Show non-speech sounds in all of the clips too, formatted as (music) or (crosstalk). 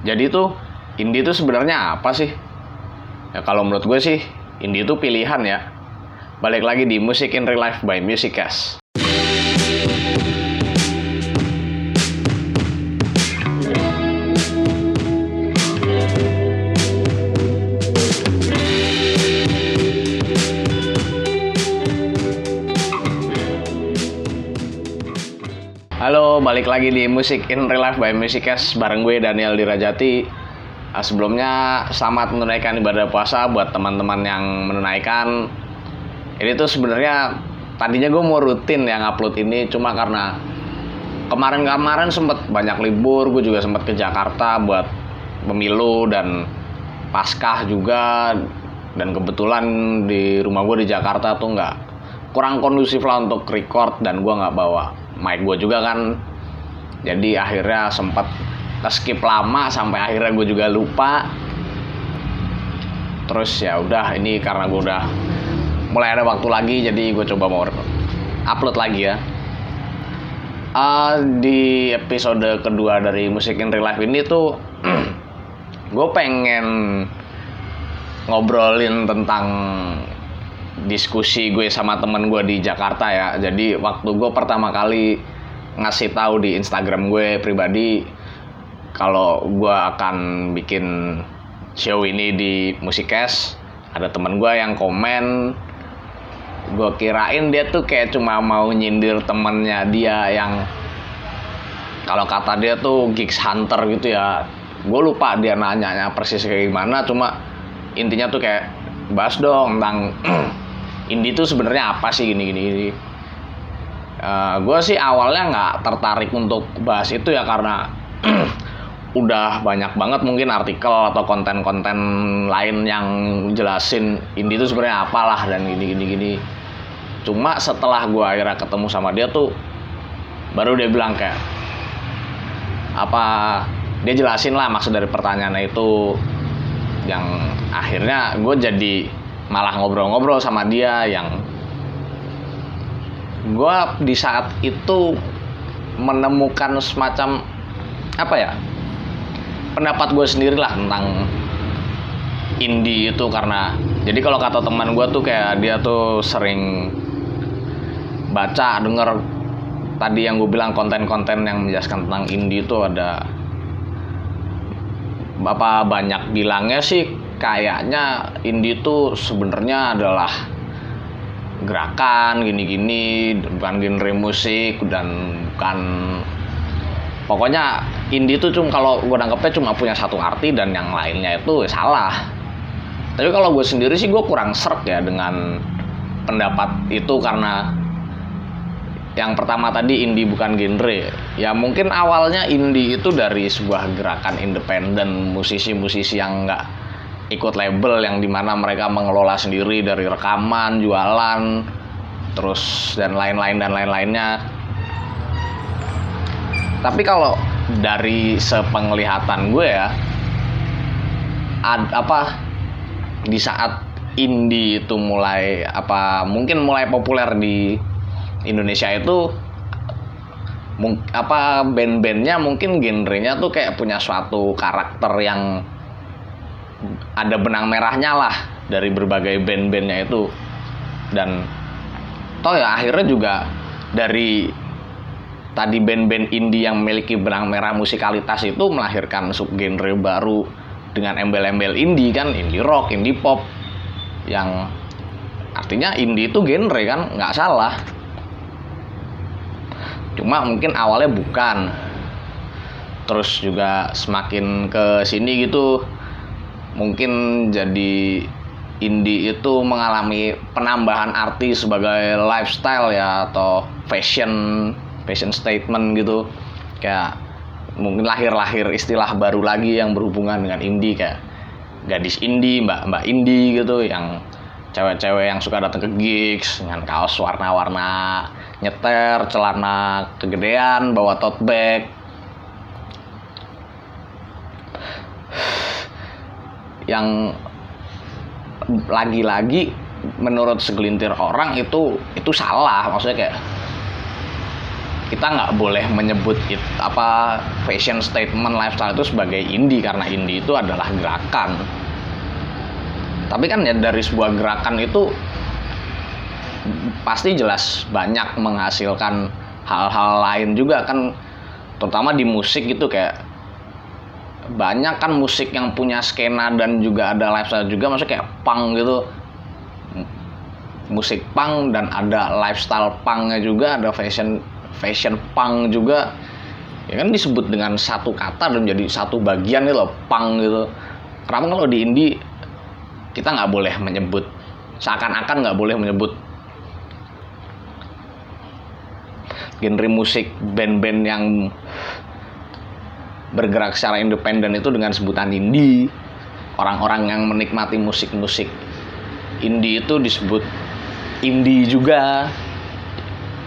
Jadi tuh indie itu sebenarnya apa sih? Ya kalau menurut gue sih indie itu pilihan ya. Balik lagi di Music in Real Life by Musicast. Balik lagi di Music in Real Life by Musicast bareng gue Daniel Dirajati. Ah, sebelumnya selamat menunaikan ibadah puasa buat teman-teman yang menunaikan. Ini tuh sebenarnya tadinya gue mau rutin yang upload ini cuma karena kemarin-kemarin sempet banyak libur, gue juga sempet ke Jakarta buat pemilu dan paskah juga dan kebetulan di rumah gue di Jakarta tuh nggak kurang kondusif lah untuk record dan gue nggak bawa mic gue juga kan jadi akhirnya sempat skip lama sampai akhirnya gue juga lupa terus ya udah ini karena gue udah mulai ada waktu lagi jadi gue coba mau upload lagi ya uh, di episode kedua dari musik in real life ini tuh (clears throat) gue pengen ngobrolin tentang diskusi gue sama temen gue di Jakarta ya. Jadi waktu gue pertama kali ngasih tahu di Instagram gue pribadi kalau gue akan bikin show ini di Musikes, ada temen gue yang komen gue kirain dia tuh kayak cuma mau nyindir temennya dia yang kalau kata dia tuh gigs hunter gitu ya gue lupa dia nanya persis kayak gimana cuma intinya tuh kayak bahas dong tentang (clears throat) indie itu sebenarnya apa sih gini gini, gini. Uh, gue sih awalnya nggak tertarik untuk bahas itu ya karena (clears throat) udah banyak banget mungkin artikel atau konten-konten lain yang jelasin indie itu sebenarnya apalah dan gini gini gini. Cuma setelah gue akhirnya ketemu sama dia tuh baru dia bilang kayak apa dia jelasin lah maksud dari pertanyaan itu. Yang akhirnya gue jadi malah ngobrol-ngobrol sama dia yang gue di saat itu menemukan semacam apa ya pendapat gue sendiri lah tentang indie itu karena jadi kalau kata teman gue tuh kayak dia tuh sering baca denger. Tadi yang gue bilang konten-konten yang menjelaskan tentang indie itu ada bapak banyak bilangnya sih kayaknya indie itu sebenarnya adalah gerakan gini-gini bukan genre musik dan bukan pokoknya indie itu cuma kalau gue nangkepnya cuma punya satu arti dan yang lainnya itu salah. Tapi kalau gue sendiri sih gue kurang serk ya dengan pendapat itu karena yang pertama tadi indie bukan genre. Ya mungkin awalnya indie itu dari sebuah gerakan independen musisi-musisi yang nggak ikut label yang di mana mereka mengelola sendiri dari rekaman, jualan, terus dan lain-lain dan lain-lainnya. Tapi kalau dari sepenglihatan gue ya, ad, apa di saat indie itu mulai apa mungkin mulai populer di Indonesia itu apa band-bandnya mungkin genrenya tuh kayak punya suatu karakter yang ada benang merahnya lah dari berbagai band-bandnya itu. Dan toh ya akhirnya juga dari tadi band-band indie yang memiliki benang merah musikalitas itu melahirkan subgenre baru dengan embel-embel indie kan indie rock, indie pop yang artinya indie itu genre kan nggak salah. Cuma mungkin awalnya bukan. Terus juga semakin ke sini gitu mungkin jadi indie itu mengalami penambahan arti sebagai lifestyle ya atau fashion fashion statement gitu. Kayak mungkin lahir-lahir istilah baru lagi yang berhubungan dengan indie kayak gadis indie mbak mbak indie gitu yang cewek-cewek yang suka datang ke gigs dengan kaos warna-warna nyeter celana kegedean bawa tote bag yang lagi-lagi menurut segelintir orang itu itu salah. Maksudnya kayak kita nggak boleh menyebut it, apa fashion statement lifestyle itu sebagai indie karena indie itu adalah gerakan. Tapi kan ya dari sebuah gerakan itu pasti jelas banyak menghasilkan hal-hal lain juga kan terutama di musik gitu kayak banyak kan musik yang punya skena dan juga ada lifestyle juga maksudnya kayak punk gitu. Musik punk dan ada lifestyle punknya juga ada fashion fashion punk juga. Ya kan disebut dengan satu kata dan jadi satu bagian gitu loh punk gitu. Kenapa kalau di indie kita nggak boleh menyebut seakan-akan nggak boleh menyebut genre musik band-band yang bergerak secara independen itu dengan sebutan indie. Orang-orang yang menikmati musik-musik indie itu disebut indie juga.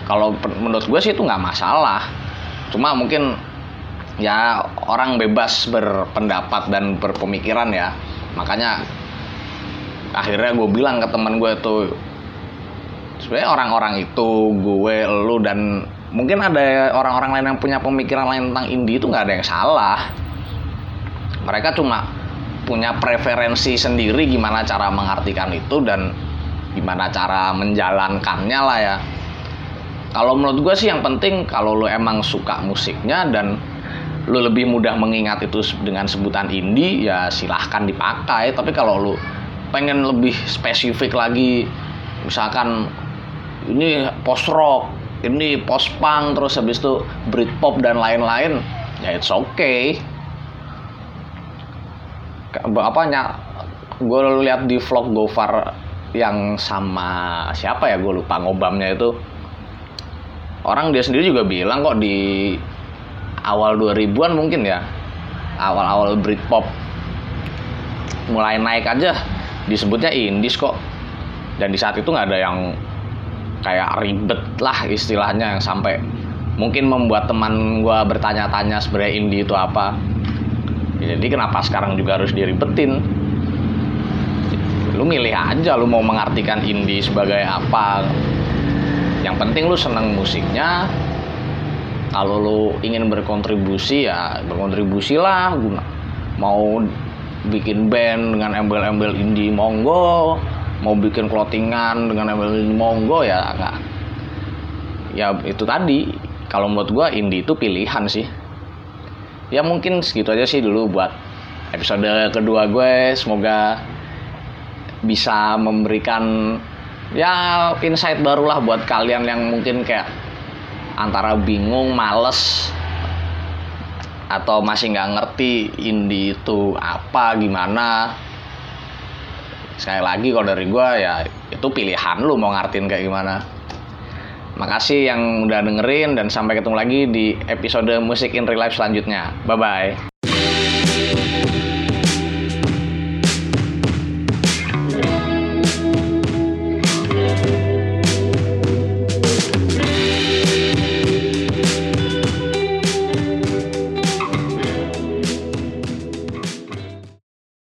Kalau menurut gue sih itu nggak masalah. Cuma mungkin ya orang bebas berpendapat dan berpemikiran ya. Makanya akhirnya gue bilang ke teman gue tuh sebenarnya orang-orang itu gue lu dan mungkin ada orang-orang lain yang punya pemikiran lain tentang indie itu nggak ada yang salah. Mereka cuma punya preferensi sendiri gimana cara mengartikan itu dan gimana cara menjalankannya lah ya. Kalau menurut gue sih yang penting kalau lo emang suka musiknya dan lo lebih mudah mengingat itu dengan sebutan indie ya silahkan dipakai. Tapi kalau lo pengen lebih spesifik lagi misalkan ini post rock ini post punk terus habis itu Britpop dan lain-lain. Ya it's okay. Apanya? Gue lihat di vlog Gofar yang sama siapa ya? Gue lupa ngobamnya itu. Orang dia sendiri juga bilang kok di awal 2000-an mungkin ya awal-awal Britpop mulai naik aja. Disebutnya indies kok. Dan di saat itu nggak ada yang kayak ribet lah istilahnya yang sampai mungkin membuat teman gue bertanya-tanya sebenarnya indie itu apa. Jadi kenapa sekarang juga harus diribetin? Lu milih aja lu mau mengartikan indie sebagai apa. Yang penting lu seneng musiknya. Kalau lu ingin berkontribusi ya berkontribusi lah. Mau bikin band dengan embel-embel indie monggo mau bikin clothingan dengan indie monggo ya enggak ya itu tadi. Kalau menurut gue indie itu pilihan sih. Ya mungkin segitu aja sih dulu buat episode kedua gue. Semoga bisa memberikan ya insight barulah buat kalian yang mungkin kayak antara bingung, males atau masih nggak ngerti indie itu apa gimana sekali lagi kalau dari gue ya itu pilihan lu mau ngartin kayak gimana. Makasih yang udah dengerin dan sampai ketemu lagi di episode musik in real life selanjutnya. Bye bye